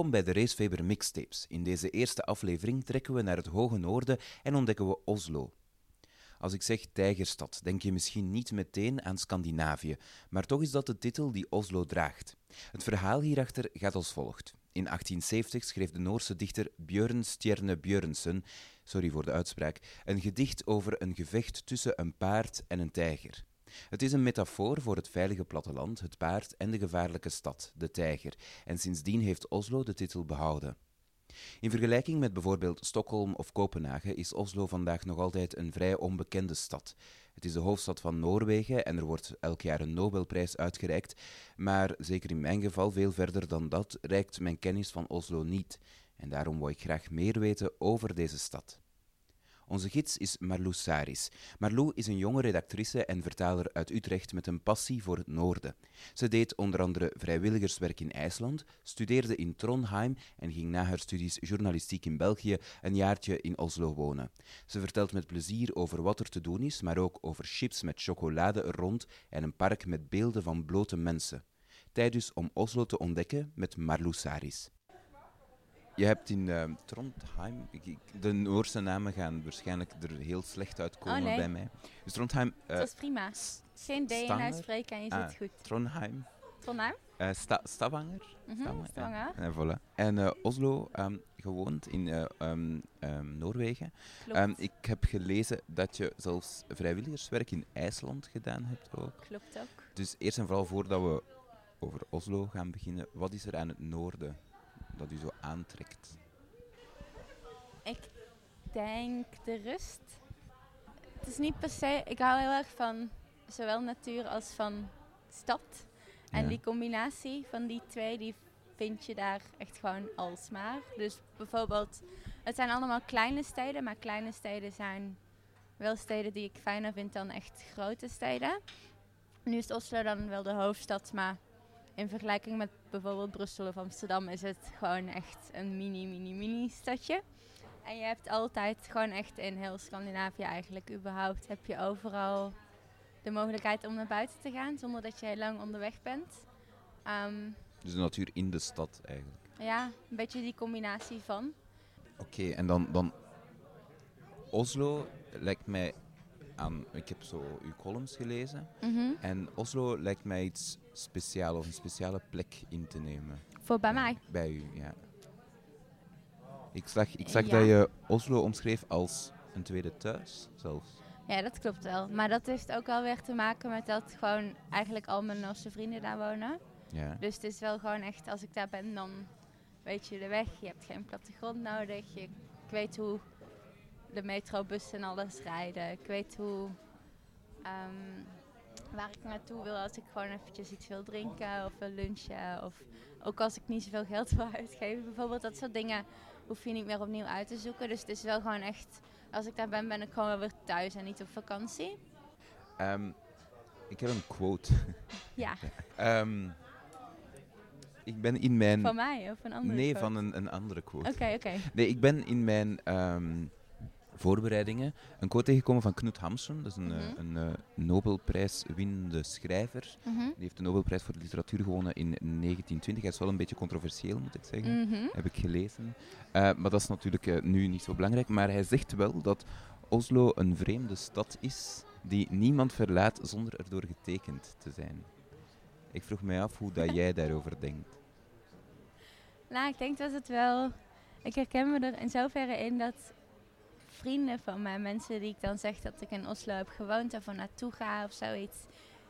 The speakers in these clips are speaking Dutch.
Welkom bij de Racefaber Mixtapes. In deze eerste aflevering trekken we naar het hoge noorden en ontdekken we Oslo. Als ik zeg Tijgerstad, denk je misschien niet meteen aan Scandinavië, maar toch is dat de titel die Oslo draagt. Het verhaal hierachter gaat als volgt. In 1870 schreef de Noorse dichter Björn Stjerne Björnsen, sorry voor de uitspraak, een gedicht over een gevecht tussen een paard en een tijger. Het is een metafoor voor het veilige platteland, het paard en de gevaarlijke stad, de tijger, en sindsdien heeft Oslo de titel behouden. In vergelijking met bijvoorbeeld Stockholm of Kopenhagen is Oslo vandaag nog altijd een vrij onbekende stad. Het is de hoofdstad van Noorwegen en er wordt elk jaar een Nobelprijs uitgereikt, maar zeker in mijn geval veel verder dan dat reikt mijn kennis van Oslo niet. En daarom wil ik graag meer weten over deze stad. Onze gids is Marlou Saris. Marlou is een jonge redactrice en vertaler uit Utrecht met een passie voor het noorden. Ze deed onder andere vrijwilligerswerk in IJsland, studeerde in Trondheim en ging na haar studies journalistiek in België een jaartje in Oslo wonen. Ze vertelt met plezier over wat er te doen is, maar ook over chips met chocolade er rond en een park met beelden van blote mensen. Tijd dus om Oslo te ontdekken met Marlou Saris. Je hebt in uh, Trondheim, ik, de Noorse namen gaan waarschijnlijk er heel slecht uitkomen Oh, nee. bij mij. Dus Trondheim. eh, dat is prima. Geen D in uitspreken en je ah, zit goed. Trondheim. Trondheim? eh sta, Stavanger. Mhm, Stavanger. En, voilà. en eh, Oslo, ehm, gewoond in eh, ehm, ehm, Noorwegen. Klopt. Ehm, ik heb gelezen dat je zelfs vrijwilligerswerk in IJsland gedaan hebt ook. Klopt ook. Dus eerst en vooral voordat we over Oslo gaan beginnen, wat is er aan het noorden dat u zo aantrekt? Ik denk de rust. Het is niet per se... Ik hou heel erg van zowel natuur als van stad. En Ja. die combinatie van die twee, die vind je daar echt gewoon alsmaar. Dus bijvoorbeeld, het zijn allemaal kleine steden, maar kleine steden zijn wel steden die ik fijner vind dan echt grote steden. Nu is Oslo dan wel de hoofdstad, maar in vergelijking met bijvoorbeeld Brussel of Amsterdam is het gewoon echt een mini, mini, mini stadje. En je hebt altijd gewoon echt in heel Scandinavië eigenlijk überhaupt heb je overal de mogelijkheid om naar buiten te gaan zonder dat je heel lang onderweg bent. Ehm, Dus de natuur in de stad eigenlijk. ja, een beetje die combinatie van. Oké, en dan, dan Oslo lijkt mij aan. Ik heb zo uw columns gelezen. Mhm. En Oslo lijkt mij iets speciaals of een speciale plek in te nemen. Voor bij mij. Bij u, ja. Ik zag, ik zag Ja. dat je Oslo omschreef als een tweede thuis, zelfs. Ja, dat klopt wel. Maar dat heeft ook wel weer te maken met dat gewoon eigenlijk al mijn Noorse vrienden daar wonen. Ja. Dus het is wel gewoon echt, als ik daar ben, dan weet je de weg. Je hebt geen plattegrond nodig. Je, ik weet hoe de metrobussen en alles rijden. Ik weet hoe, ehm, waar ik naartoe wil als ik gewoon eventjes iets wil drinken of wil lunchen. Of ook als ik niet zoveel geld wil uitgeven. Bijvoorbeeld dat soort dingen hoef je niet meer opnieuw uit te zoeken. Dus het is wel gewoon echt, als ik daar ben, ben ik gewoon wel weer thuis en niet op vakantie. Ehm, ik heb een quote. Ja, Ehm, ik ben in mijn... van mij of een andere nee, quote? van een, een andere quote. Oké, oké. Nee, ik ben in mijn ehm, voorbereidingen een quote tegengekomen van Knut Hamsun. Dat is een, een eh, Nobelprijswinnende schrijver. Mhm. Die heeft de Nobelprijs voor de literatuur gewonnen in 1920. Hij is wel een beetje controversieel, moet ik zeggen. Mhm. Heb ik gelezen. Eh, maar dat is natuurlijk nu niet zo belangrijk. Maar hij zegt wel dat Oslo een vreemde stad is die niemand verlaat zonder erdoor getekend te zijn. Ik vroeg mij af hoe dat jij daarover denkt. Nou, ik denk dat het wel. Ik herken me er in zoverre in dat vrienden van mij, mensen die ik dan zeg dat ik in Oslo heb gewoond er naartoe ga of zoiets,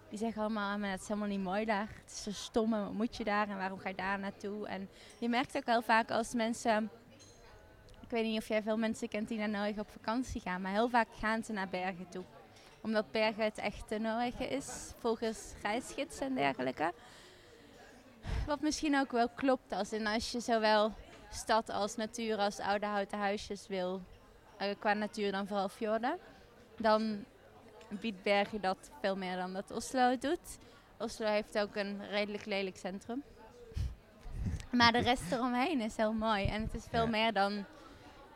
die zeggen allemaal: "Ah, maar het is helemaal niet mooi daar. Het is zo stom en wat moet je daar en waarom ga je daar naartoe? En je merkt ook wel vaak als mensen. Ik weet niet of jij veel mensen kent die naar Noorwegen op vakantie gaan, maar heel vaak gaan ze naar bergen toe. Omdat bergen het echte Noorwegen is, volgens reisgidsen en dergelijke. Wat misschien ook wel klopt, als, in als je zowel stad als natuur als oude houten huisjes wil, qua natuur dan vooral fjorden, dan biedt Bergen dat veel meer dan dat Oslo doet. Oslo heeft ook een redelijk lelijk centrum. Maar de rest eromheen is heel mooi. En het is veel Ja. meer dan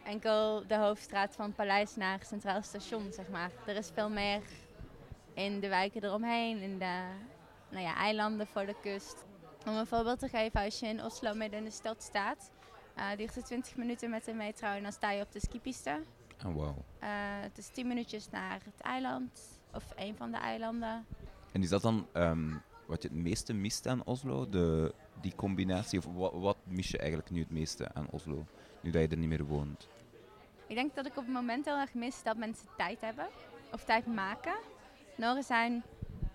enkel de hoofdstraat van Paleis naar Centraal Station, zeg maar. Er is veel meer in de wijken eromheen, in de nou ja, eilanden voor de kust. Om een voorbeeld te geven, als je in Oslo midden in de stad staat, uh, duurt het 20 minuten met de metro en dan sta je op de skipiste. Oh, wow. Uh, het is 10 minuutjes naar het eiland, of een van de eilanden. En is dat dan um, wat je het meeste mist aan Oslo? De, die combinatie, of wat, wat mis je eigenlijk nu het meeste aan Oslo, nu dat je er niet meer woont? Ik denk dat ik op het moment heel erg mis dat mensen tijd hebben, of tijd maken. Noren zijn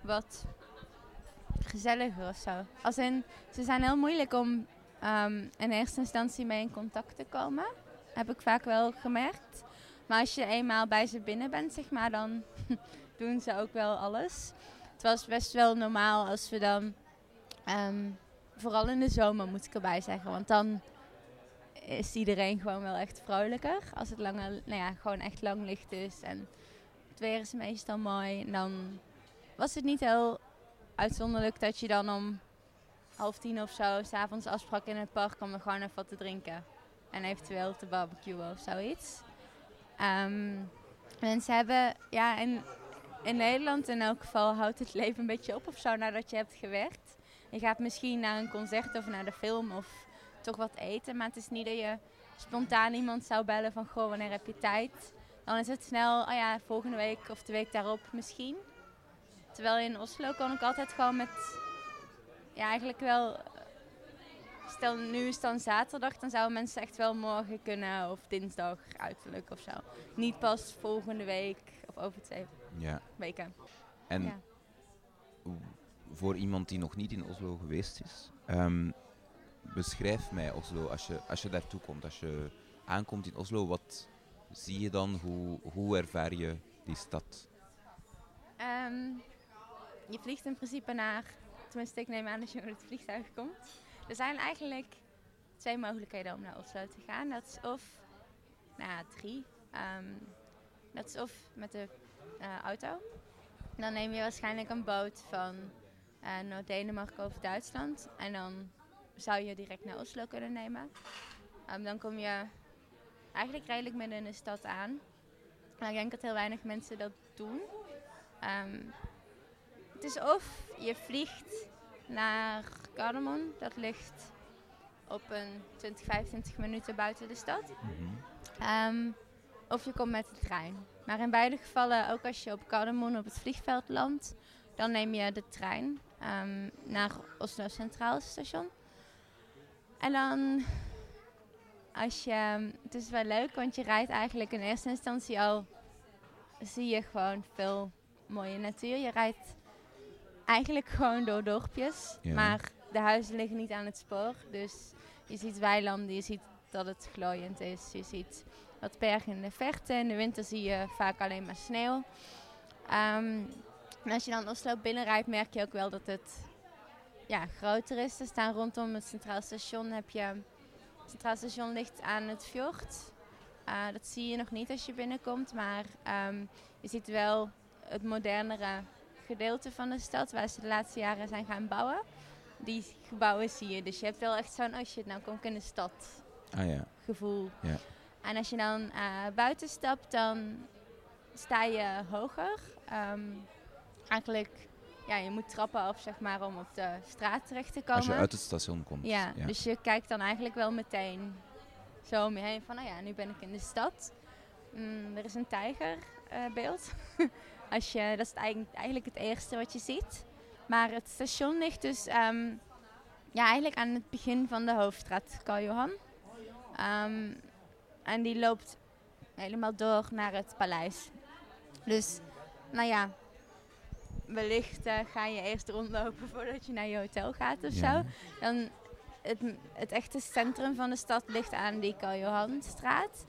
wat gezelliger of zo. Als in, ze zijn heel moeilijk om um, in eerste instantie mee in contact te komen. Heb ik vaak wel gemerkt. Maar als je eenmaal bij ze binnen bent, zeg maar, dan doen ze ook wel alles. Het was best wel normaal als we dan, um, vooral in de zomer moet ik erbij zeggen, want dan is iedereen gewoon wel echt vrolijker. Als het langer, nou ja, gewoon echt lang licht is en het weer is meestal mooi. dan was het niet heel uitzonderlijk dat je dan om half tien of zo s'avonds afsprak in het park om er gewoon even wat te drinken. En eventueel te barbecuen of zoiets. Mensen hebben, ja, in, in Nederland in elk geval houdt het leven een beetje op of zo nadat je hebt gewerkt. Je gaat misschien naar een concert of naar de film of toch wat eten. Maar het is niet dat je spontaan iemand zou bellen van goh, wanneer heb je tijd? Dan is het snel, oh ja, volgende week of de week daarop misschien. Terwijl in Oslo kon ik altijd gewoon met, ja eigenlijk wel, stel nu is het dan zaterdag, dan zouden mensen echt wel morgen kunnen of dinsdag uiterlijk of zo. Niet pas volgende week of over twee ja. weken. En ja. voor iemand die nog niet in Oslo geweest is, um, beschrijf mij Oslo als je, als je daartoe komt. Als je aankomt in Oslo, wat zie je dan? Hoe, hoe ervaar je die stad? Um, je vliegt in principe naar, tenminste ik neem aan dat je met het vliegtuig komt. Er zijn eigenlijk twee mogelijkheden om naar Oslo te gaan. Dat is of, nou drie. Um, dat is of met de uh, auto. Dan neem je waarschijnlijk een boot van uh, Noord-Denemarken over Duitsland. En dan zou je direct naar Oslo kunnen nemen. Um, dan kom je eigenlijk redelijk midden in de stad aan. Maar ik denk dat heel weinig mensen dat doen. Um, het is of je vliegt naar Gardermoen. Dat ligt op een 20, 25 minuten buiten de stad. Mm -hmm. um, of je komt met de trein. Maar in beide gevallen, ook als je op Gardermoen op het vliegveld landt, dan neem je de trein um, naar Oslo Centraal Station. En dan, als je, het is wel leuk, want je rijdt eigenlijk in eerste instantie al, zie je gewoon veel mooie natuur. Je rijdt eigenlijk gewoon door dorpjes, ja. maar de huizen liggen niet aan het spoor. Dus je ziet weilanden, je ziet dat het glooiend is, je ziet wat bergen in de verte. In de winter zie je vaak alleen maar sneeuw. Um, en als je dan Oslo binnenrijdt, merk je ook wel dat het ja, groter is. Er staan rondom het Centraal Station heb je... Het Centraal Station ligt aan het fjord. Uh, dat zie je nog niet als je binnenkomt, maar um, je ziet wel het modernere gedeelte van de stad waar ze de laatste jaren zijn gaan bouwen. Die gebouwen zie je. Dus je hebt wel echt zo'n, oh shit, nou kom ik in de stad ah, ja. gevoel. Ja. En als je dan uh, buiten stapt, dan sta je hoger. Um, eigenlijk, ja, je moet trappen af, zeg maar, om op de straat terecht te komen. Als je uit het station komt. Ja, ja. dus je kijkt dan eigenlijk wel meteen zo om je heen van, nou ja, nu ben ik in de stad. Mm, er is een tijgerbeeld. Uh, Als je, dat is eigenlijk, eigenlijk het eerste wat je ziet. Maar het station ligt dus um, ja, eigenlijk aan het begin van de hoofdstraat Karl Johan. Um, en die loopt helemaal door naar het paleis. Dus, nou ja, wellicht uh, ga je eerst rondlopen voordat je naar je hotel gaat of ja. zo. Dan het, het echte centrum van de stad ligt aan die Karl Johanstraat.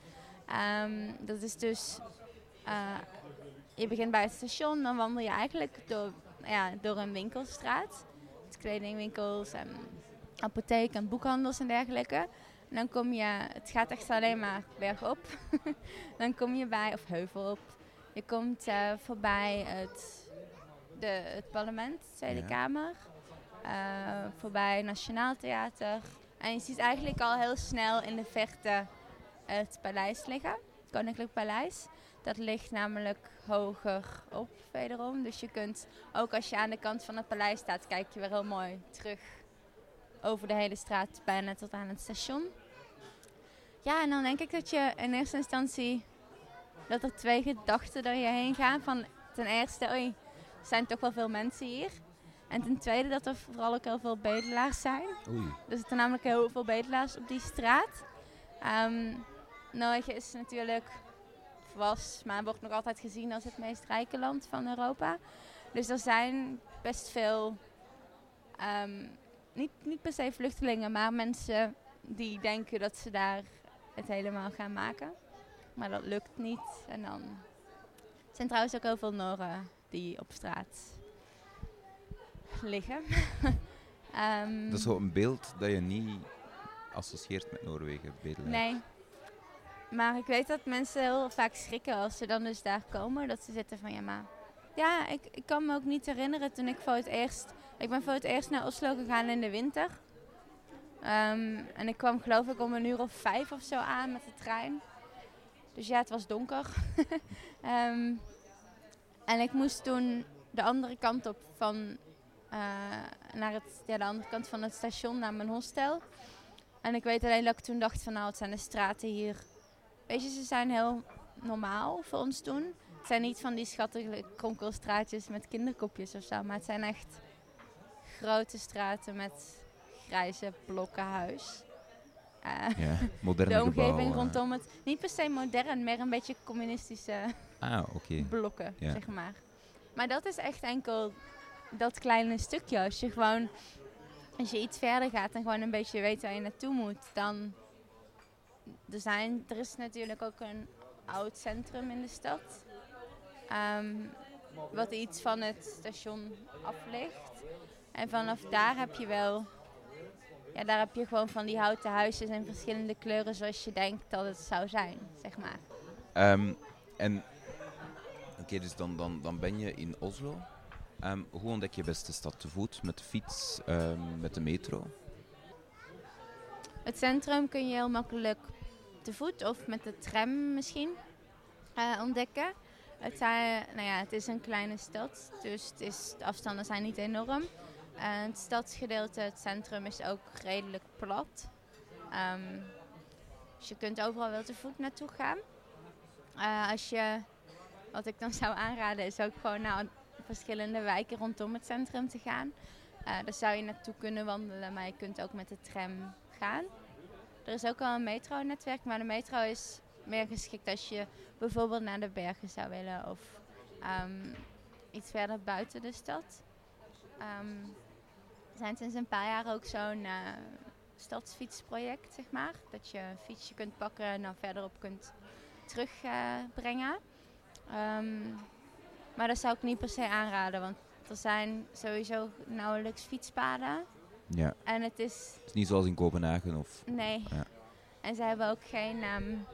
Um, dat is dus uh, je begint bij het station, dan wandel je eigenlijk door, ja, door een winkelstraat. Met kledingwinkels en apotheek en boekhandels en dergelijke. En dan kom je, het gaat echt alleen maar bergop. dan kom je bij, of heuvel op. Je komt uh, voorbij het, de, het parlement, de Tweede ja. Kamer. Uh, voorbij Nationaal Theater. En je ziet eigenlijk al heel snel in de verte het paleis liggen. Het Koninklijk Paleis. Dat ligt namelijk hoger op wederom. Dus je kunt, ook als je aan de kant van het paleis staat, kijk je weer heel mooi terug over de hele straat, bijna tot aan het station. Ja, en dan denk ik dat je in eerste instantie dat er twee gedachten door je heen gaan. Van ten eerste, oei, er zijn toch wel veel mensen hier. En ten tweede dat er vooral ook heel veel bedelaars zijn. Oei. Er zitten namelijk heel veel bedelaars op die straat. Um, Norge is natuurlijk, was, maar wordt nog altijd gezien als het meest rijke land van Europa. Dus er zijn best veel, um, niet, niet per se vluchtelingen, maar mensen die denken dat ze daar het helemaal gaan maken. Maar dat lukt niet. En dan zijn trouwens ook heel veel Noren die op straat liggen. um, dat is zo een beeld dat je niet associeert met Noorwegen, bedelaar. Nee. Maar ik weet dat mensen heel vaak schrikken als ze dan dus daar komen. Dat ze zitten van ja, maar... Ja, ik, ik kan me ook niet herinneren toen ik voor het eerst... Ik ben voor het eerst naar Oslo gegaan in de winter. Um, en ik kwam geloof ik om een uur of vijf of zo aan met de trein. Dus ja, het was donker. um, en ik moest toen de andere kant op van... Uh, naar het, ja, de andere kant van het station naar mijn hostel. En ik weet alleen dat ik toen dacht van nou, het zijn de straten hier. Weet je, ze zijn heel normaal voor ons toen. Het zijn niet van die schattige kronkelstraatjes met kinderkopjes of zo. Maar het zijn echt grote straten met grijze blokken huis. Uh, ja, moderne De omgeving gebouwen. rondom het. Niet per se modern, maar een beetje communistische ah, okay. blokken, ja. zeg maar. Maar dat is echt enkel dat kleine stukje. Als je gewoon als je iets verder gaat en gewoon een beetje weet waar je naartoe moet, dan. Er, zijn, er is natuurlijk ook een oud centrum in de stad. Um, wat iets van het station af ligt. En vanaf daar heb je wel. Ja, daar heb je gewoon van die houten huisjes in verschillende kleuren zoals je denkt dat het zou zijn, zeg maar. Um, en oké, dus dan, dan, ben je in Oslo. Um, hoe ontdek je best de stad te voet? Met de fiets, met de metro? Het centrum kun je heel makkelijk te voet of met de tram misschien uh, ontdekken. Het, zijn, nou ja, het is een kleine stad, dus het is, de afstanden zijn niet enorm. Uh, het stadsgedeelte, het centrum, is ook redelijk plat. Um, dus je kunt overal wel te voet naartoe gaan. Uh, als je, wat ik dan zou aanraden, is ook gewoon naar verschillende wijken rondom het centrum te gaan. Daar zou je naartoe kunnen wandelen, maar je kunt ook met de tram Er is ook al een metronetwerk, maar de metro is meer geschikt als je bijvoorbeeld naar de bergen zou willen of um, iets verder buiten de stad. Um, er zijn sinds een paar jaar ook zo'n uh, stadsfietsproject, zeg maar. Dat je een fietsje kunt pakken en dan verderop kunt terugbrengen. Uh, um, maar dat zou ik niet per se aanraden, want er zijn sowieso nauwelijks fietspaden. Ja. En het is... Het is niet zoals in Kopenhagen of... Nee. Ja. En ze hebben ook geen... Um,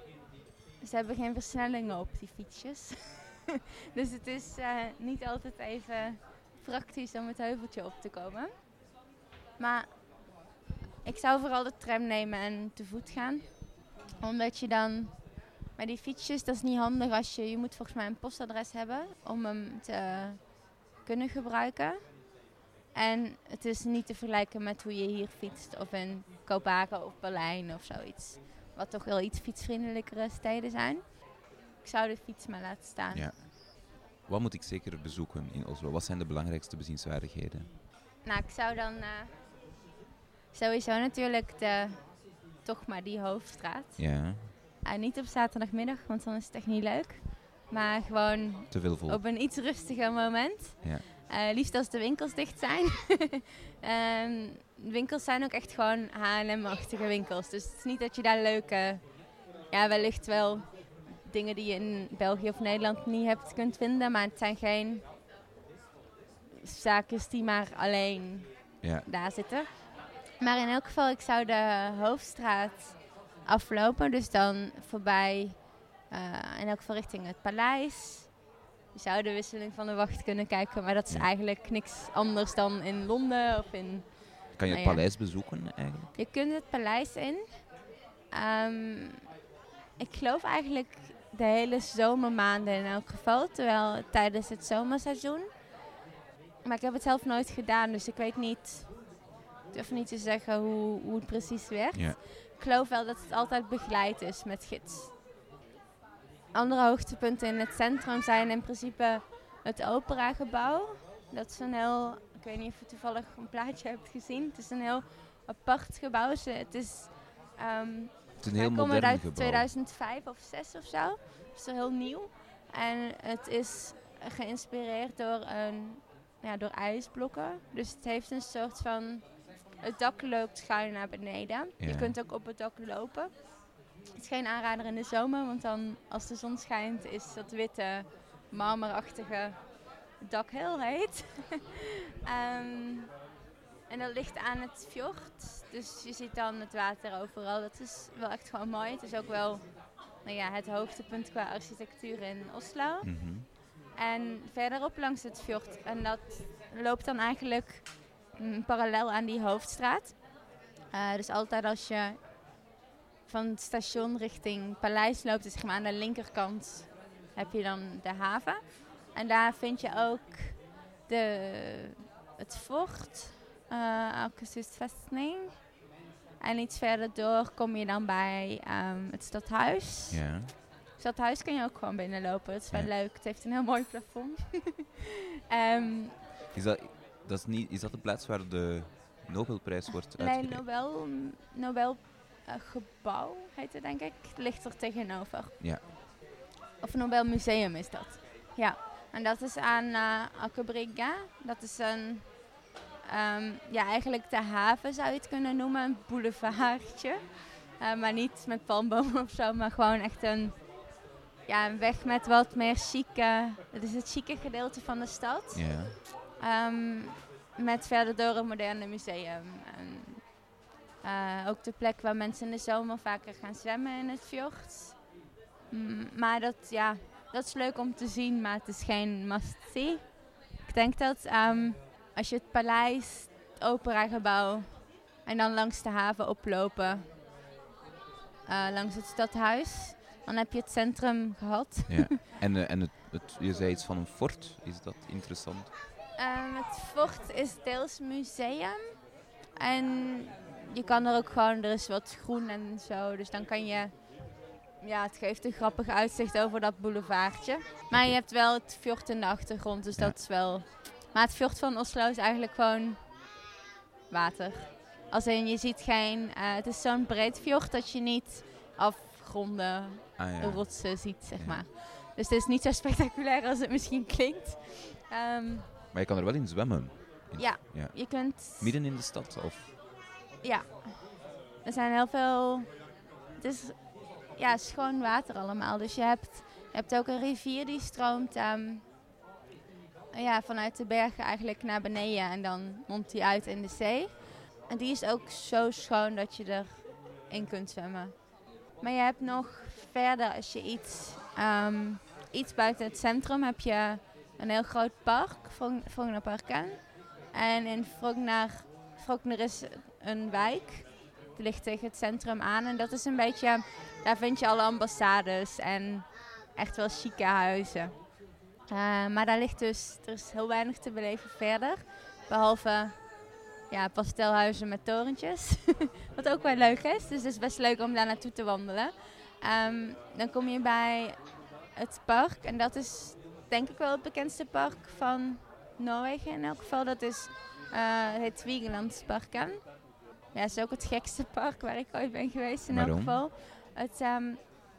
ze hebben geen versnellingen op die fietsjes. dus het is uh, niet altijd even praktisch om het heuveltje op te komen. Maar ik zou vooral de tram nemen en te voet gaan. Omdat je dan maar die fietsjes, dat is niet handig als je... Je moet volgens mij een postadres hebben om hem te kunnen gebruiken. En het is niet te vergelijken met hoe je hier fietst. Of in Kopenhagen of Berlijn of zoiets. Wat toch wel iets fietsvriendelijkere steden zijn. Ik zou de fiets maar laten staan. Ja. Wat moet ik zeker bezoeken in Oslo? Wat zijn de belangrijkste bezienswaardigheden? Nou, ik zou dan... Uh, sowieso natuurlijk de... Toch maar die hoofdstraat. Ja. Uh, niet op zaterdagmiddag, want dan is het echt niet leuk. Maar gewoon Te veel vol. op een iets rustiger moment. Ja. Uh, liefst als de winkels dicht zijn. um, winkels zijn ook echt gewoon H&M-achtige winkels. Dus het is niet dat je daar leuke... Ja, wellicht wel dingen die je in België of Nederland niet hebt kunt vinden. Maar het zijn geen zaken die maar alleen ja. daar zitten. Maar in elk geval, ik zou de hoofdstraat aflopen. Dus dan voorbij, uh, in elk geval richting het paleis. Je zou de wisseling van de wacht kunnen kijken, maar dat is Ja. eigenlijk niks anders dan in Londen of in... Kan je het Nou ja. paleis bezoeken eigenlijk? Je kunt het paleis in. Ehm, ik geloof eigenlijk de hele zomermaanden in elk geval, terwijl tijdens het zomerseizoen. Maar ik heb het zelf nooit gedaan, dus ik weet niet. durf niet te zeggen hoe, hoe het precies werkt. Ja. Ik geloof wel dat het altijd begeleid is met gids. Andere hoogtepunten in het centrum zijn in principe het operagebouw. Dat is een heel, ik weet niet of je toevallig een plaatje hebt gezien. Het is een heel apart gebouw. Ze- Het is, ehm, Het is een heel komen modern uit gebouw. 2005 of 6 of zo. Het is heel nieuw. En het is geïnspireerd door, een, ja, door ijsblokken. Dus het heeft een soort van... Het dak loopt schuin naar beneden. Ja. Je kunt ook op het dak lopen. Het is geen aanrader in de zomer, want dan als de zon schijnt is dat witte marmerachtige dak heel heet. Ehm, en dat ligt aan het fjord, dus je ziet dan het water overal. Dat is wel echt gewoon mooi. Het is ook wel nou ja, het hoogtepunt qua architectuur in Oslo. Mhm. En verderop langs het fjord. En dat loopt dan eigenlijk mm, parallel aan die hoofdstraat. Eh, dus altijd als je van het station richting Paleis loopt, dus zeg maar aan de linkerkant, heb je dan de haven. En daar vind je ook de, het fort, uh. En iets verder door kom je dan bij ehm, het stadhuis. Ja. Het stadhuis kun je ook gewoon binnenlopen. Dat is wel Ja. leuk. Het heeft een heel mooi plafond. Ehm, Is, dat, dat is, niet, is dat de plaats waar de Nobelprijs wordt nee, uitgereikt? Nobel, Nobel eh, gebouw heet het denk ik. Ligt er tegenover. Ja. Of Nobel Museum is dat. Ja. En dat is aan uh. Dat is een, ehm, ja eigenlijk de haven zou je het kunnen noemen. Een boulevardje. Eh, maar niet met palmbomen of zo, maar gewoon echt een, ja, een weg met wat meer chique... Het is het chique gedeelte van de stad. Ja. Ehm, met verder door een moderne museum. En, eh, ook de plek waar mensen in de zomer vaker gaan zwemmen in het fjord. Mm, maar dat, ja, dat is leuk om te zien, maar het is geen must-see. Ik denk dat ehm, als je het paleis, het operagebouw en dan langs de haven oplopen, eh, langs het stadhuis, dan heb je het centrum gehad. ja. En, eh, en het, het, je zei iets van een fort, is dat interessant? Ehm, het fort is deels museum. En je kan er ook gewoon, er is wat groen en zo. Dus dan kan je, ja, het geeft een grappig uitzicht over dat boulevardje. Maar je hebt wel het fjord in de achtergrond, dus Ja. dat is wel... Maar het fjord van Oslo is eigenlijk gewoon water. Als in, je ziet geen... eh, het is zo'n breed fjord dat je niet afgronden, Ah ja. rotsen ziet, zeg Ja. maar. Dus het is niet zo spectaculair als het misschien klinkt. Ehm, Maar je kan er wel in zwemmen. In- ja. je kunt... Midden in de stad? Of? Ja. Er zijn heel veel... Het is, ja, gewoon water allemaal. Dus je hebt, hebt ook een rivier die stroomt ehm, ja, vanuit de bergen eigenlijk naar beneden. En dan mondt die uit in de zee. En die is ook zo schoon dat je erin kunt zwemmen. Maar je hebt nog verder, als je iets, ehm, iets buiten het centrum heb je een heel groot park, Frog- Frognerparken. En in Frogner, Frogner is een wijk. Die ligt tegen het centrum aan. En dat is een beetje, daar vind je alle ambassades en echt wel chique huizen. Eh, maar daar ligt dus, er is heel weinig te beleven verder. Behalve ja, pastelhuizen met torentjes. Wat ook wel leuk is. Dus het is best leuk om daar naartoe te wandelen. Ehm, dan kom je bij het park. En dat is denk ik wel het bekendste park van Noorwegen in elk geval. Dat is eh, het Vigelandsparken. Ja, het is ook het gekste park waar ik ooit ben geweest in elk geval. Het ehm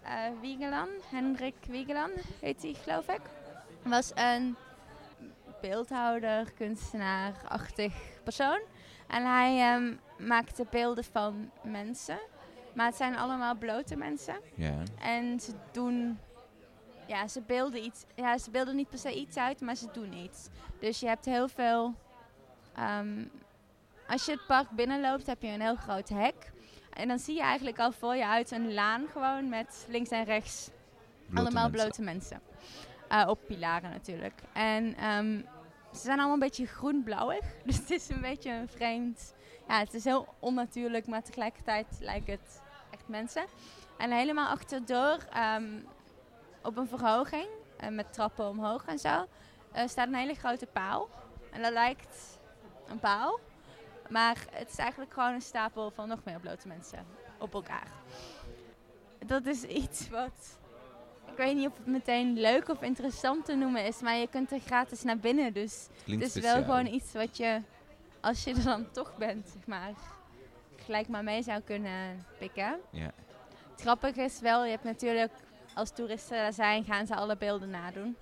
eh, Vigeland, Hendrik Vigeland heet hij geloof ik. Was een beeldhouder, kunstenaar-achtig persoon. En hij ehm, maakte beelden van mensen. Maar het zijn allemaal blote mensen. Ja. En ze doen. Ja, ze beelden iets. Ja, ze beelden niet per se iets uit, maar ze doen iets. Dus je hebt heel veel. ehm, als je het park binnenloopt, heb je een heel groot hek. En dan zie je eigenlijk al voor je uit een laan gewoon met links en rechts Blote allemaal mensen. blote mensen. Eh, op pilaren natuurlijk. En ehm, ze zijn allemaal een beetje groen-blauwig. Dus het is een beetje een vreemd... Ja, het is heel onnatuurlijk, maar tegelijkertijd lijken het echt mensen. En helemaal achterdoor, ehm, op een verhoging, eh, met trappen omhoog en zo, eh, staat een hele grote paal. En dat lijkt een paal. Maar het is eigenlijk gewoon een stapel van nog meer blote mensen op elkaar. Dat is iets wat. Ik weet niet of het meteen leuk of interessant te noemen is, maar je kunt er gratis naar binnen. Dus Klinkt het is speciaal. wel gewoon iets wat je, als je er dan toch bent, zeg maar, gelijk maar mee zou kunnen pikken. Ja. Het grappige is wel, je hebt natuurlijk, als toeristen daar zijn, gaan ze alle beelden nadoen.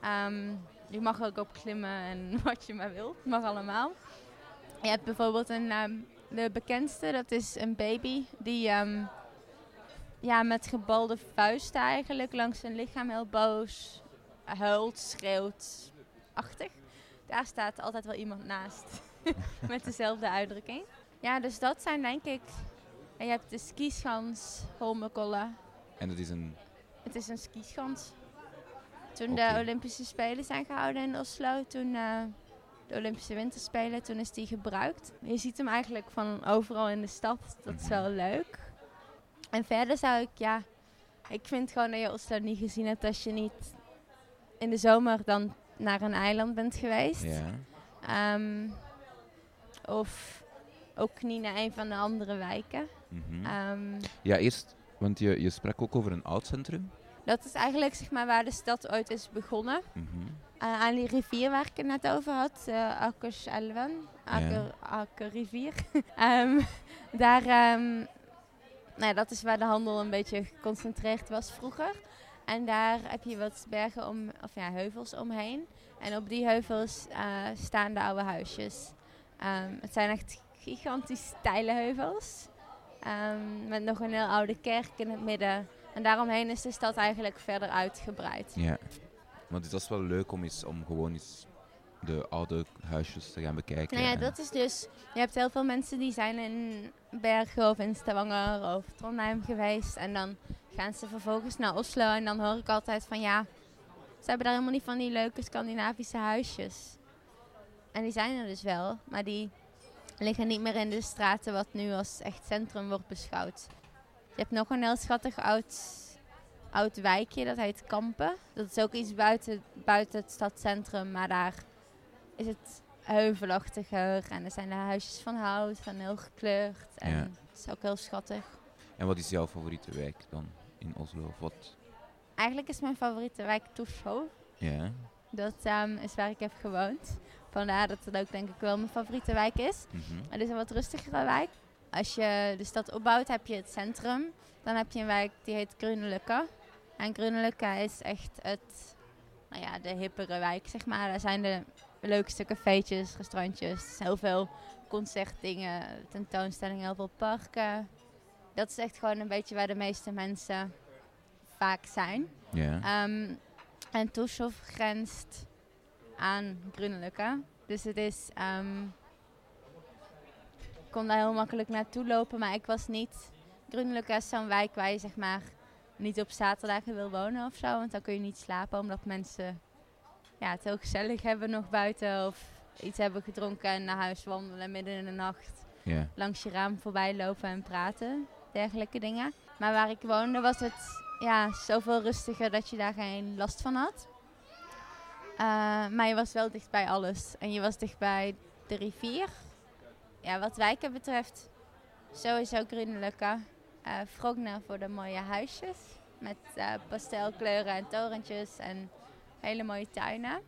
Ehm, je mag ook op klimmen en wat je maar wilt, mag allemaal. Je hebt bijvoorbeeld een, ehm, de bekendste, dat is een baby die ehm, ja, met gebalde vuisten eigenlijk langs zijn lichaam heel boos huilt, schreeuwt, achtig. Daar staat altijd wel iemand naast met dezelfde uitdrukking. Ja, dus dat zijn denk ik... En je hebt de skischans, Holmenkollen. En dat is een... Het is een skischans. Toen de Olympische Spelen zijn gehouden in Oslo, toen eh, de Olympische Winterspelen, toen is die gebruikt. Je ziet hem eigenlijk van overal in de stad. Dat is Mhm. wel leuk. En verder zou ik, ja, ik vind gewoon dat je Oslo niet gezien hebt als je niet in de zomer dan naar een eiland bent geweest. Ja. Ehm, of ook niet naar een van de andere wijken. Mhm. Ehm, Ja, eerst... Want je, je sprak ook over een oud centrum. Dat is eigenlijk zeg maar, waar de stad ooit is begonnen. Mhm. Uh, aan die rivier waar ik het net over had, uh, Akerselven, Aker, Akerrivier. Ehm, daar, ehm, nou, dat is waar de handel een beetje geconcentreerd was vroeger. En daar heb je wat bergen om, of ja, heuvels omheen. En op die heuvels uh, staan de oude huisjes. Um, het zijn echt gigantisch steile heuvels. Um, met nog een heel oude kerk in het midden. En daaromheen is de stad eigenlijk verder uitgebreid. Ja. Maar het is wel leuk om, eens, om gewoon eens de oude huisjes te gaan bekijken. Nou ja, dat is dus... Je hebt heel veel mensen die zijn in Bergen of in Stavanger of Trondheim geweest. En dan gaan ze vervolgens naar Oslo. En dan hoor ik altijd van ja, ze hebben daar helemaal niet van die leuke Scandinavische huisjes. En die zijn er dus wel, maar die liggen niet meer in de straten wat nu als echt centrum wordt beschouwd. Je hebt nog een heel schattig oud, oud wijkje, dat heet Kampen. Dat is ook iets buiten, buiten het stadcentrum, maar daar is het heuvelachtiger. En er zijn de huisjes van hout, van heel gekleurd. En Ja. het is ook heel schattig. En wat is jouw favoriete wijk dan in Oslo? Of wat? Eigenlijk is mijn favoriete wijk Torshov. Ja. Dat ehm, is waar ik heb gewoond. Vandaar dat het ook denk ik wel mijn favoriete wijk is. Mhm. Het is een wat rustigere wijk. Als je de stad opbouwt, heb je het centrum. Dan heb je een wijk die heet Gruneløkka. En Gruneløkka is echt het, nou ja, de hippere wijk, zeg maar. Daar zijn de leukste cafeetjes, restaurantjes, heel veel concertdingen, tentoonstellingen, heel veel parken. Dat is echt gewoon een beetje waar de meeste mensen vaak zijn. Ja. Ehm, en Torshov grenst aan Gruneløkka. Dus het is... ehm, kon daar heel makkelijk naartoe lopen, maar ik was niet... Gruneløkka is zo'n wijk waar je zeg maar niet op zaterdagen wil wonen of zo. Want dan kun je niet slapen omdat mensen ja, het heel gezellig hebben nog buiten. Of iets hebben gedronken en naar huis wandelen midden in de nacht. Langs je raam voorbij lopen en praten. Dergelijke dingen. Maar waar ik woonde was het ja, zoveel rustiger dat je daar geen last van had. Uh, maar je was wel dicht bij alles. En je was dicht bij de rivier. Ja, wat wijken betreft, sowieso Gruneløkka. Uh, Frogner voor de mooie huisjes. Met uh, pastelkleuren en torentjes en hele mooie tuinen.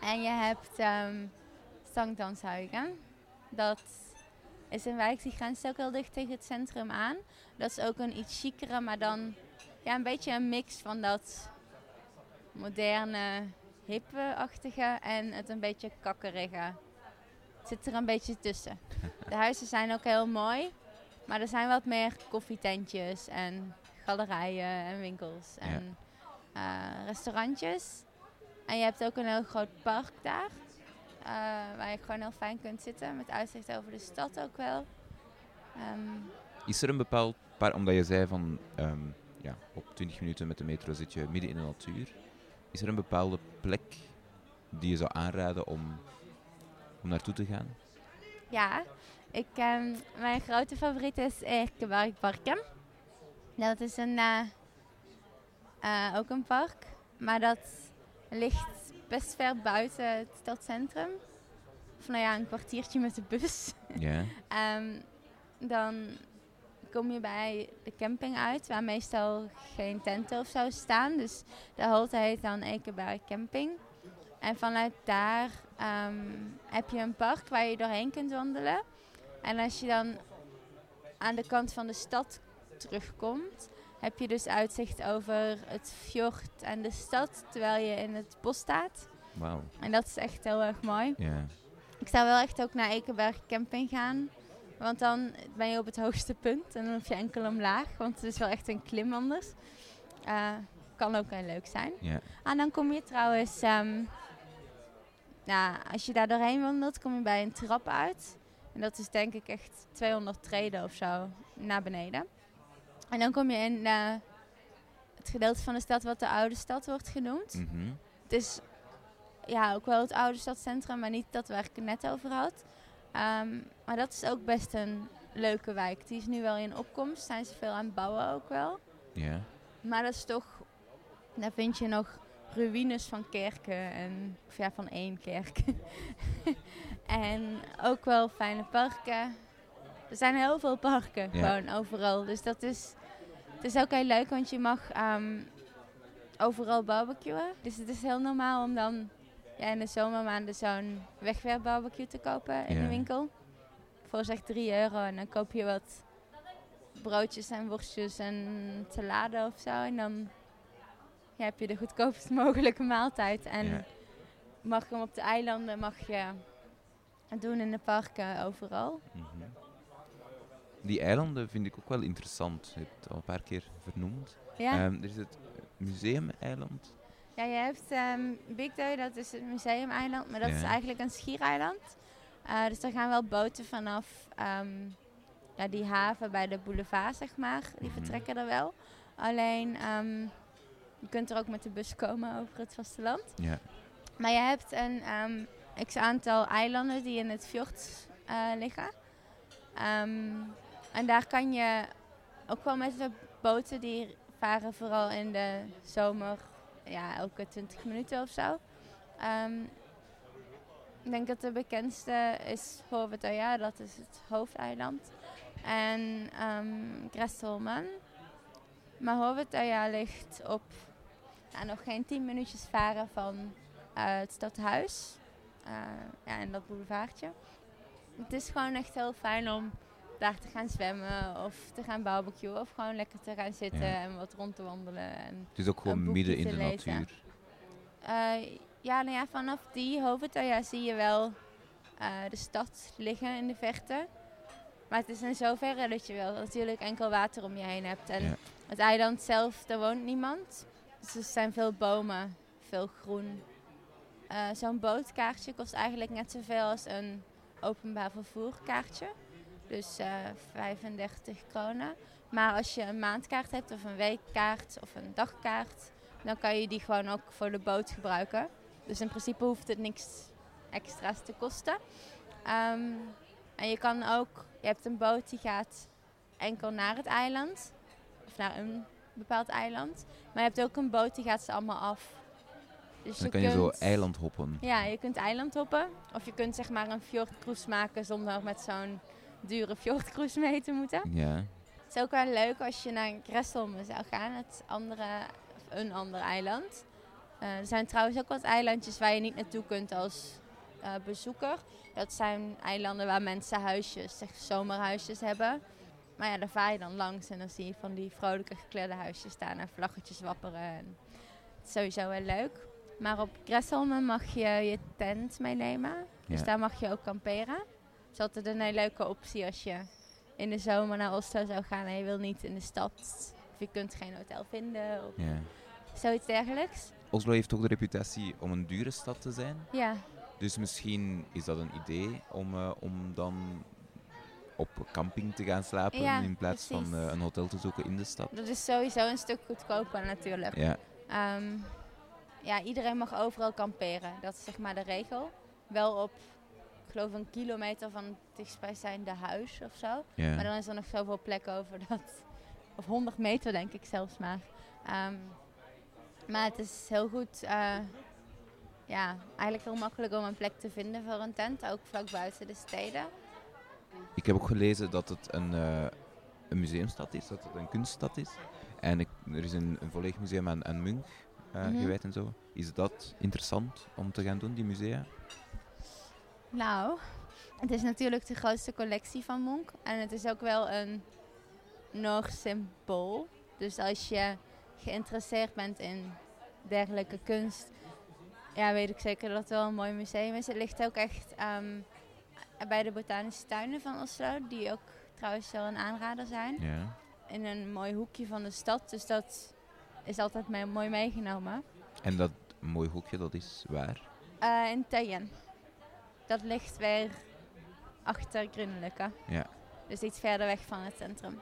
En je hebt um. Dat is een wijk die grenst ook heel dicht tegen het centrum aan. Dat is ook een iets chicere, maar dan ja, een beetje een mix van dat moderne, hippe-achtige en het een beetje kakkerige. Zit er een beetje tussen. De huizen zijn ook heel mooi, maar er zijn wat meer koffietentjes en galerijen en winkels en ja. uh, restaurantjes. En je hebt ook een heel groot park daar. Uh, waar je gewoon heel fijn kunt zitten, met uitzicht over de stad ook wel. Um, is er een bepaald paar, omdat je zei van um, ja, op 20 minuten met de metro zit je midden in de natuur. Is er een bepaalde plek die je zou aanraden om, om naartoe te gaan? Ja, ik, um, mijn grote favoriet is Erkebergparken. Dat is een, uh, uh, ook een park, maar dat ligt best ver buiten het stadcentrum. of nou ja, een kwartiertje met de bus. Ja. Ehm, dan kom je bij de camping uit, waar meestal geen tenten of zo staan. Dus de halte heet dan Ekenberg Camping. En vanuit daar ehm, heb je een park waar je doorheen kunt wandelen. En als je dan aan de kant van de stad terugkomt, heb je dus uitzicht over het fjord en de stad, terwijl je in het bos staat. Wauw. En dat is echt heel erg mooi. Ja. Ik zou wel echt ook naar Ekenberg Camping gaan. Want dan ben je op het hoogste punt en dan hoef je enkel omlaag. Want het is wel echt een klim anders. Eh, kan ook heel leuk zijn. Ja. En dan kom je trouwens... ehm, nou, als je daar doorheen wandelt, kom je bij een trap uit. En dat is denk ik echt 200 treden of zo naar beneden. En dan kom je in eh, het gedeelte van de stad wat de oude stad wordt genoemd. Mhm. Het is ja, ook wel het oude stadscentrum, maar niet dat waar ik het net over had. Ehm, maar dat is ook best een leuke wijk. Die is nu wel in opkomst, zijn ze veel aan het bouwen ook wel. Ja. Maar dat is toch, daar vind je nog ruïnes van kerken, en, of ja, van één kerk. en ook wel fijne parken. Er zijn heel veel parken, Ja. gewoon overal. Dus dat is, het is ook heel leuk, want je mag ehm, overal barbecuen. Dus het is heel normaal om dan ja, in de zomermaanden zo'n wegwerpbarbecue te kopen in Ja. de winkel. Voor zeg 3 euro en dan koop je wat broodjes en worstjes en salade of zo. En dan ja, heb je de goedkoopst mogelijke maaltijd. En Ja. mag je hem op de eilanden, mag je doen in de parken, overal. Mhm. Die eilanden vind ik ook wel interessant. Je hebt het al een paar keer vernoemd. Ja, Ehm, er is het museumeiland. ja je hebt ehm, Big Day, dat is het museumeiland, maar dat is eigenlijk een schiereiland. Eh, dus er gaan wel boten vanaf ehm, ja, die haven bij de boulevard, zeg maar. Die Mhm. vertrekken er wel. Alleen, je kunt er ook met de bus komen over het vasteland. Ja. Maar je hebt een ehm, x-aantal eilanden die in het fjord eh, liggen. Ehm, en daar kan je ook wel met de boten, die varen vooral in de zomer, ja, elke 20 minuten of zo. Ehm, ik denk dat de bekendste is Hovedøya, dat is het hoofdeiland. En um, Gresselman. Maar Hovedøya ligt op ja, nog geen 10 minuutjes varen van eh, het stadhuis. Eh, ja, en dat boulevardje. Het is gewoon echt heel fijn om daar te gaan zwemmen of te gaan barbecuen. Of gewoon lekker te gaan zitten Ja. en wat rond te wandelen. En, Het is ook gewoon midden in de lezen. natuur. eh, ja, nou ja, vanaf die Hovedøya zie je wel de stad liggen in de verte. Maar het is in zoverre dat je wel natuurlijk enkel water om je heen hebt. En Ja. het eiland zelf, daar woont niemand. Dus er zijn veel bomen, veel groen. Eh, Zo'n bootkaartje kost eigenlijk net zoveel als een openbaar vervoerkaartje. Dus eh 35 kronen. Maar als je een maandkaart hebt of een weekkaart of een dagkaart, dan kan je die gewoon ook voor de boot gebruiken. Dus in principe hoeft het niks extra's te kosten. Ehm, en je kan ook, je hebt een boot die gaat enkel naar het eiland. Of naar een bepaald eiland. Maar je hebt ook een boot die gaat ze allemaal af. Dus Dan kan je zo eiland hoppen. Ja, je kunt eiland hoppen. Of je kunt zeg maar een fjordcruise maken zonder met zo'n dure fjordcruise mee te moeten. Ja. Het is ook wel leuk als je naar Gresselme zou gaan, het andere, of een ander eiland. Eh, er zijn trouwens ook wat eilandjes waar je niet naartoe kunt als eh, bezoeker. Dat zijn eilanden waar mensen huisjes, zeg zomerhuisjes hebben. Maar ja, daar vaar je dan langs en dan zie je van die vrolijke geklede huisjes staan en vlaggetjes wapperen. En het is sowieso wel leuk. Maar op Gresselme mag je je tent meenemen. Dus Ja. daar mag je ook kamperen. Dat is altijd een hele leuke optie als je in de zomer naar Oslo zou gaan en je wil niet in de stad. Of je kunt geen hotel vinden of ja. zoiets dergelijks. Oslo heeft ook de reputatie om een dure stad te zijn. Ja, Dus misschien is dat een idee om, eh, om dan op camping te gaan slapen Ja, in plaats van eh, een hotel te zoeken in de stad. dat is sowieso een stuk goedkoper natuurlijk. Ja, Ehm, ja, iedereen mag overal kamperen. Dat is zeg maar de regel. Wel op, ik geloof een kilometer van het dichtstbijzijnde huis of zo. ja. Maar dan is er nog zoveel plek over dat. Of 100 meter denk ik zelfs maar. Ehm, maar het is heel goed. eh, ja, eigenlijk heel makkelijk om een plek te vinden voor een tent, ook vlak buiten de steden. Ik heb ook gelezen dat het een, uh, een museumstad is, dat het een kunststad is. En ik, er is een, een volledig museum aan, aan Munch uh, mm gewijd en zo. Is dat interessant om te gaan doen, die musea? Nou, het is natuurlijk de grootste collectie van Munch. En het is ook wel een Noors symbool. Dus als je geïnteresseerd bent in dergelijke kunst, ja, weet ik zeker dat het wel een mooi museum is. Het ligt ook echt um, bij de Botanische Tuinen van Oslo, die ook trouwens wel een aanrader zijn. Ja. In een mooi hoekje van de stad, dus dat is altijd mooi meegenomen. En dat mooi hoekje, dat is waar? Uh, in Teyen. Dat ligt weer achter Grunelijke. Ja. Dus iets verder weg van het centrum.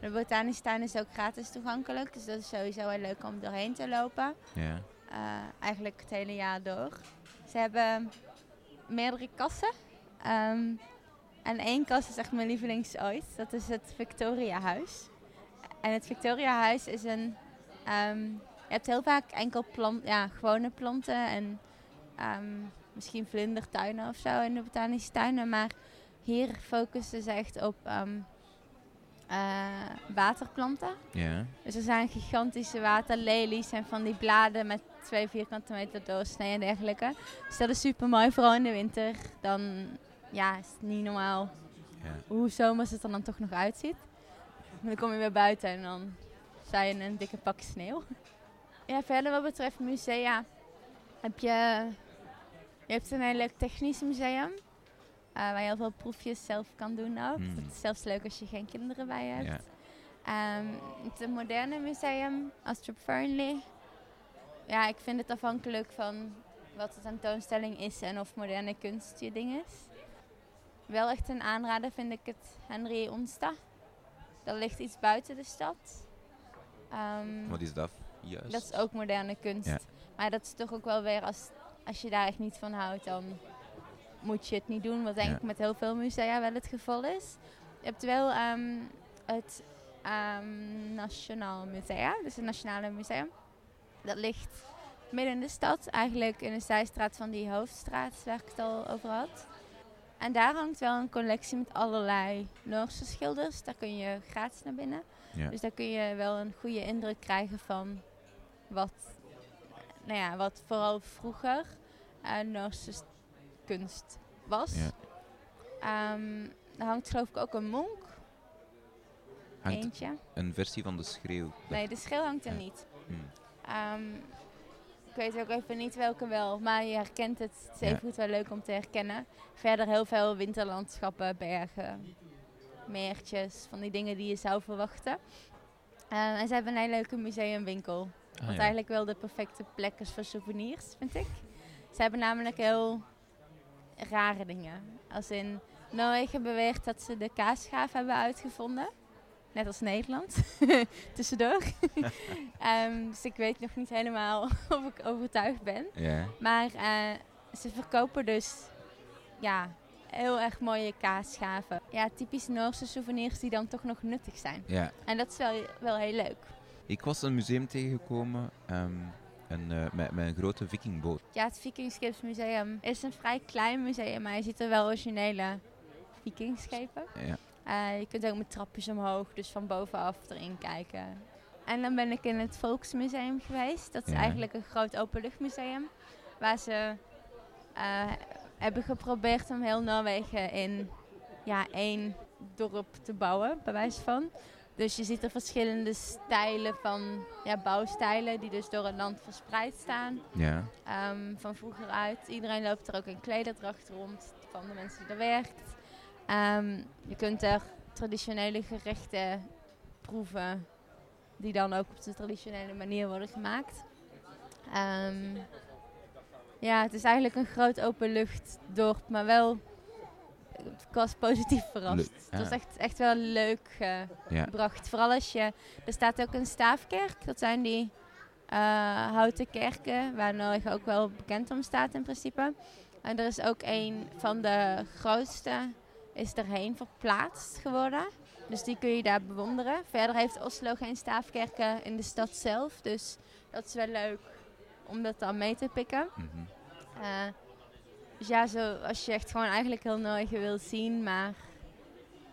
De botanische tuin is ook gratis toegankelijk, dus dat is sowieso wel leuk om doorheen te lopen. Ja. Uh, eigenlijk het hele jaar door. Ze hebben meerdere kassen. Um, en één kast is echt mijn lievelings ooit. Dat is het Victoria Huis. En het Victoria Huis is een... Um, je hebt heel vaak enkel plant, ja, gewone planten en um, misschien vlindertuinen of zo in de botanische tuinen. Maar hier focussen ze echt op um, uh, waterplanten. Ja. Dus er zijn gigantische waterlelies en van die bladen met twee vierkante meter doorsnee en dergelijke. Dus dat is super mooi, vooral in de winter. Dan ja, is het niet normaal ja. hoe zomers het er dan toch nog uitziet. Maar dan kom je weer buiten en dan sta je in een dikke pak sneeuw. Ja, verder wat betreft musea heb je... Je hebt een heel leuk technisch museum. Uh, waar je heel veel proefjes zelf kan doen ook. Hmm. Dat is zelfs leuk als je geen kinderen bij je hebt. Ja. Um, het een moderne museum, Astrup Fearnley. Ja, ik vind het afhankelijk van wat de tentoonstelling is en of moderne kunst je ding is. Wel echt een aanrader vind ik het Henry Onsta. Dat ligt iets buiten de stad. Um, Wat is dat juist? Dat is ook moderne kunst. Ja. Maar dat is toch ook wel weer, als, als je daar echt niet van houdt, dan moet je het niet doen. Wat denk Ja. ik met heel veel musea wel het geval is. Je hebt wel ehm, het ehm, Nationaal Museum, dus het Nationale Museum. Dat ligt midden in de stad, eigenlijk in de zijstraat van die hoofdstraat waar ik het al over had. En daar hangt wel een collectie met allerlei Noorse schilders. Daar kun je gratis naar binnen. Ja. Dus daar kun je wel een goede indruk krijgen van wat, nou ja, wat vooral vroeger eh, Noorse kunst was. Ja. Ehm, er hangt geloof ik ook een monk, Hangt eentje. een versie van de schreeuw. Nee, de schil hangt er Ja. niet. Hmm. Ehm, ik weet ook even niet welke wel, maar je herkent het. Het is even goed wel leuk om te herkennen. Verder heel veel winterlandschappen, bergen, meertjes, van die dingen die je zou verwachten. Eh, en ze hebben een hele leuke museumwinkel. Ah, Wat ja. eigenlijk wel de perfecte plek is voor souvenirs, vind ik. Ze hebben namelijk heel rare dingen. Als in Noorwegen beweert dat ze de kaasschaaf hebben uitgevonden. Net als Nederland. Tussendoor. Ehm, dus ik weet nog niet helemaal of ik overtuigd ben. Maar eh, ze verkopen dus ja, heel erg mooie kaasschaven. Ja, typisch Noorse souvenirs die dan toch nog nuttig zijn. ja. En dat is wel, wel heel leuk. Ik was een museum tegengekomen een, eh, met, met een grote vikingboot. Ja, het Vikingskipsmuseum is een vrij klein museum, maar je ziet er wel originele vikingschepen. Ja. Eh, je kunt ook met trapjes omhoog, dus van bovenaf erin kijken. En dan ben ik in het Volksmuseum geweest. Dat is Ja. eigenlijk een groot openluchtmuseum. Waar ze eh, hebben geprobeerd om heel Noorwegen in ja, één dorp te bouwen, bij wijze van. Dus je ziet er verschillende stijlen van ja, bouwstijlen die dus door het land verspreid staan. Ja. Ehm, van vroeger uit. Iedereen loopt er ook in klederdracht rond van de mensen die er werkt. Ehm, je kunt er traditionele gerechten proeven die dan ook op de traditionele manier worden gemaakt. Ehm, ja, het is eigenlijk een groot openluchtdorp, maar wel ik was positief verrast. Leuk, Het was echt, echt wel leuk eh, Ja. gebracht. Vooral als je... Er staat ook een staafkerk. Dat zijn die eh, houten kerken waar Noorwegen ook wel bekend om staat in principe. En er is ook een van de grootste is erheen verplaatst geworden. Dus die kun je daar bewonderen. Verder heeft Oslo geen staafkerken in de stad zelf. Dus dat is wel leuk om dat dan mee te pikken. Mhm. Eh, dus ja, zo, als je echt gewoon eigenlijk heel Norge wilt zien, maar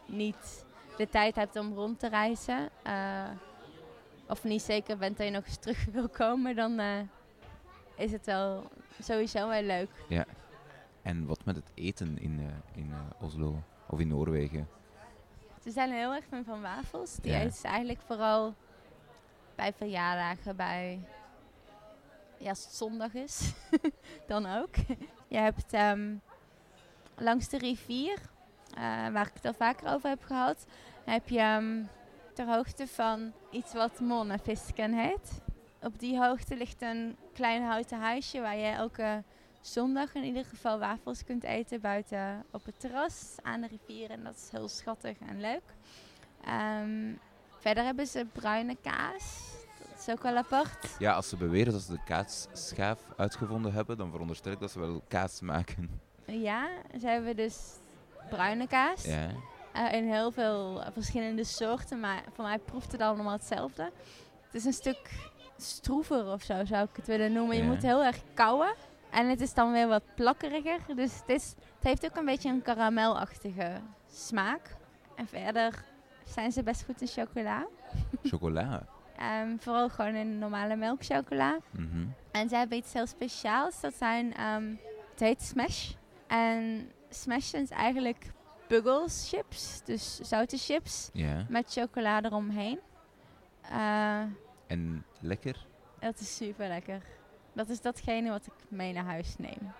niet de tijd hebt om rond te reizen, eh, of niet zeker bent dat je nog eens terug wil komen, dan eh, is het wel sowieso wel leuk. En wat met het eten in, in Oslo of in Noorwegen? Ze zijn heel erg fan van wafels. Die Ja. eten ze eigenlijk vooral bij verjaardagen, bij... Ja, als het zondag is, dan ook. Je hebt ehm, langs de rivier, eh, waar ik het al vaker over heb gehad, heb je ehm, ter hoogte van iets wat Monnefisken heet. Op die hoogte ligt een klein houten huisje waar je elke zondag in ieder geval wafels kunt eten buiten op het terras aan de rivier. En dat is heel schattig en leuk. Ehm, verder hebben ze bruine kaas. Dat is ook wel apart. Ja, als ze beweren dat ze de kaasschaaf uitgevonden hebben, dan veronderstel ik dat ze wel kaas maken. Ja, ze hebben dus bruine kaas. Ja. Eh, in heel veel verschillende soorten, maar voor mij proeft het allemaal hetzelfde. Het is een stuk stroever of zo, zou ik het willen noemen. Je moet heel erg kauwen. En het is dan weer wat plakkeriger. Dus het, is, het heeft ook een beetje een karamelachtige smaak. En verder zijn ze best goed in chocola. Chocola. Ehm, vooral gewoon in normale melkchocola. Mhm. En ze hebben iets heel speciaals. Dat zijn, ehm, het heet Smash. En Smash zijn eigenlijk Buggles chips. Dus zoute chips met chocola eromheen. Eh, En lekker? dat is super lekker. Dat is datgene wat ik mee naar huis neem.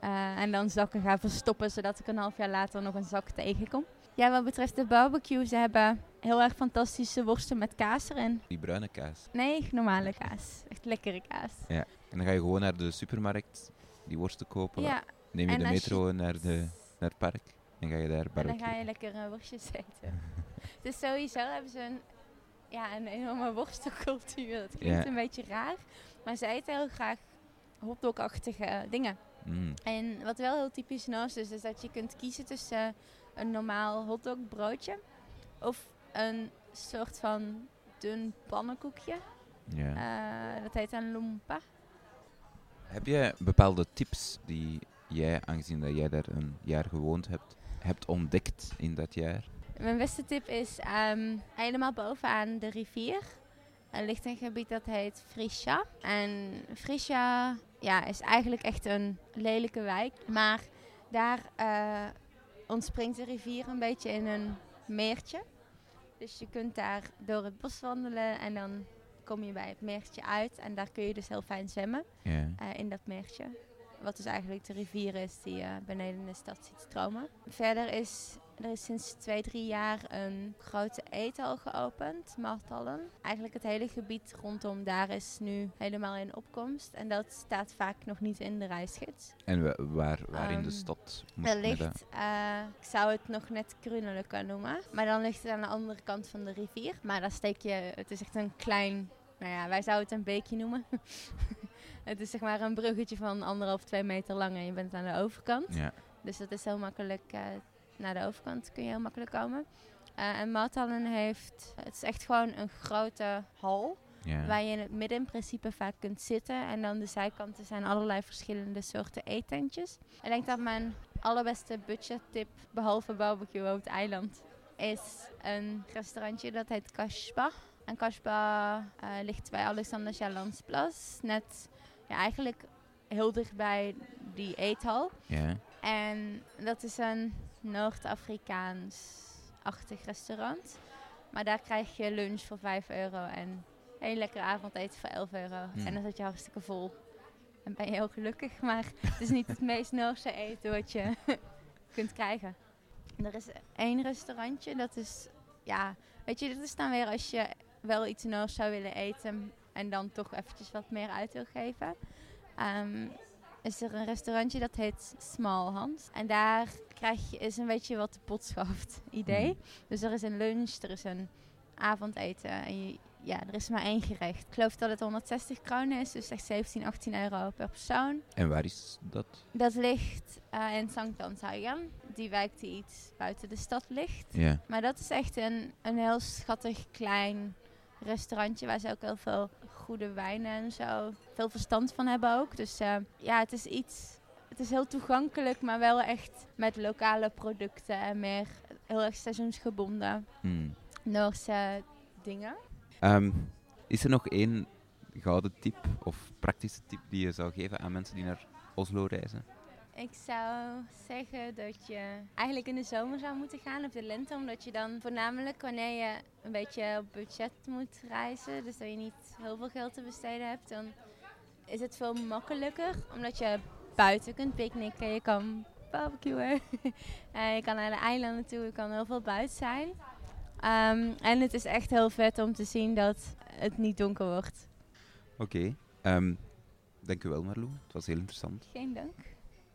Eh, en dan zakken ga verstoppen, zodat ik een half jaar later nog een zak tegenkom. Ja, wat betreft de barbecue, ze hebben heel erg fantastische worsten met kaas erin. Die bruine kaas. Nee, normale kaas. Echt lekkere kaas. En dan ga je gewoon naar de supermarkt die worsten kopen. Ja, Neem je en de metro naar, de, naar het park en ga je daar En dan ga je lekker eh, worstjes eten. dus sowieso hebben ze een, ja, een enorme worstelcultuur. Dat klinkt Ja. een beetje raar. Maar ze eten heel graag hotdog-achtige dingen. Mm. En wat wel heel typisch Noors is, is dat je kunt kiezen tussen een normaal hotdogbroodje of een soort van dun pannenkoekje. Eh, dat heet een lumpa. Heb jij bepaalde tips die jij, aangezien dat jij daar een jaar gewoond hebt, hebt ontdekt in dat jaar? Mijn beste tip is ehm, helemaal bovenaan de rivier. Er ligt een gebied dat heet Frisja. En Frisja ja, is eigenlijk echt een lelijke wijk. Maar daar eh, ontspringt de rivier een beetje in een meertje. Dus je kunt daar door het bos wandelen en dan kom je bij het meertje uit. En daar kun je dus heel fijn zwemmen eh, in dat meertje. Wat dus eigenlijk de rivier is die je beneden in de stad ziet stromen. Verder is er is sinds twee, drie jaar een grote eethal geopend, Martallen. Eigenlijk het hele gebied rondom daar is nu helemaal in opkomst. En dat staat vaak nog niet in de reisgids. En wa- waar, waar in de Ehm, stad ligt, eh, ik zou het nog net Krunelijke noemen. Maar dan ligt het aan de andere kant van de rivier. Maar daar steek je, het is echt een klein, nou ja, wij zouden het een beekje noemen. het is zeg maar een bruggetje van anderhalf, twee meter lang en je bent aan de overkant. Ja. Dus dat is heel makkelijk, eh, naar de overkant kun je heel makkelijk komen. Eh, en Mathallen heeft, het is echt gewoon een grote hal. Waar je in het midden in principe vaak kunt zitten. En dan de zijkanten zijn allerlei verschillende soorten eetentjes. Ik denk dat mijn allerbeste budgettip, behalve barbecue op het eiland, is een restaurantje dat heet Kashba. En Kashba eh, ligt bij Alexander Jalansplas. Net ja, eigenlijk heel dichtbij die eethal. En dat is een Noord-Afrikaans-achtig restaurant. Maar daar krijg je lunch voor 5 euro en een lekker avondeten voor 11 euro. Hmm. En dan zit je hartstikke vol. En ben je heel gelukkig, maar het is niet het meest Noorse eten wat je kunt krijgen. En er is één restaurantje, dat is, ja, weet je, dat is dan weer als je wel iets Noors zou willen eten en dan toch eventjes wat meer uit wil geven. Ehm, is er een restaurantje dat heet Small Hans. En daar krijg je, is een beetje wat de potschaft idee. Hmm. Dus er is een lunch, er is een avondeten. En je, ja, er is maar één gerecht. Ik geloof dat het 160 kronen is, dus echt 17, 18 euro per persoon. En waar is dat? Dat ligt eh, in Sankt Anzeigen, die wijk die iets buiten de stad ligt. Ja. Maar dat is echt een, een heel schattig klein restaurantje waar ze ook heel veel goede wijnen en zo veel verstand van hebben ook. Dus eh, ja, het is iets. Het is heel toegankelijk, maar wel echt met lokale producten en meer heel erg seizoensgebonden Hmm. Noorse dingen. Ehm, is er nog één gouden tip of praktische tip die je zou geven aan mensen die naar Oslo reizen? Ik zou zeggen dat je eigenlijk in de zomer zou moeten gaan of de lente, omdat je dan voornamelijk wanneer je een beetje op budget moet reizen, dus dat je niet heel veel geld te besteden hebt, dan is het veel makkelijker, omdat je buiten kunt picknicken, je kan barbecuen, en je kan naar de eilanden toe, je kan heel veel buiten zijn. Ehm, en het is echt heel vet om te zien dat het niet donker wordt. Oké. ehm, dank u wel, Marlou. Het was heel interessant. Geen dank.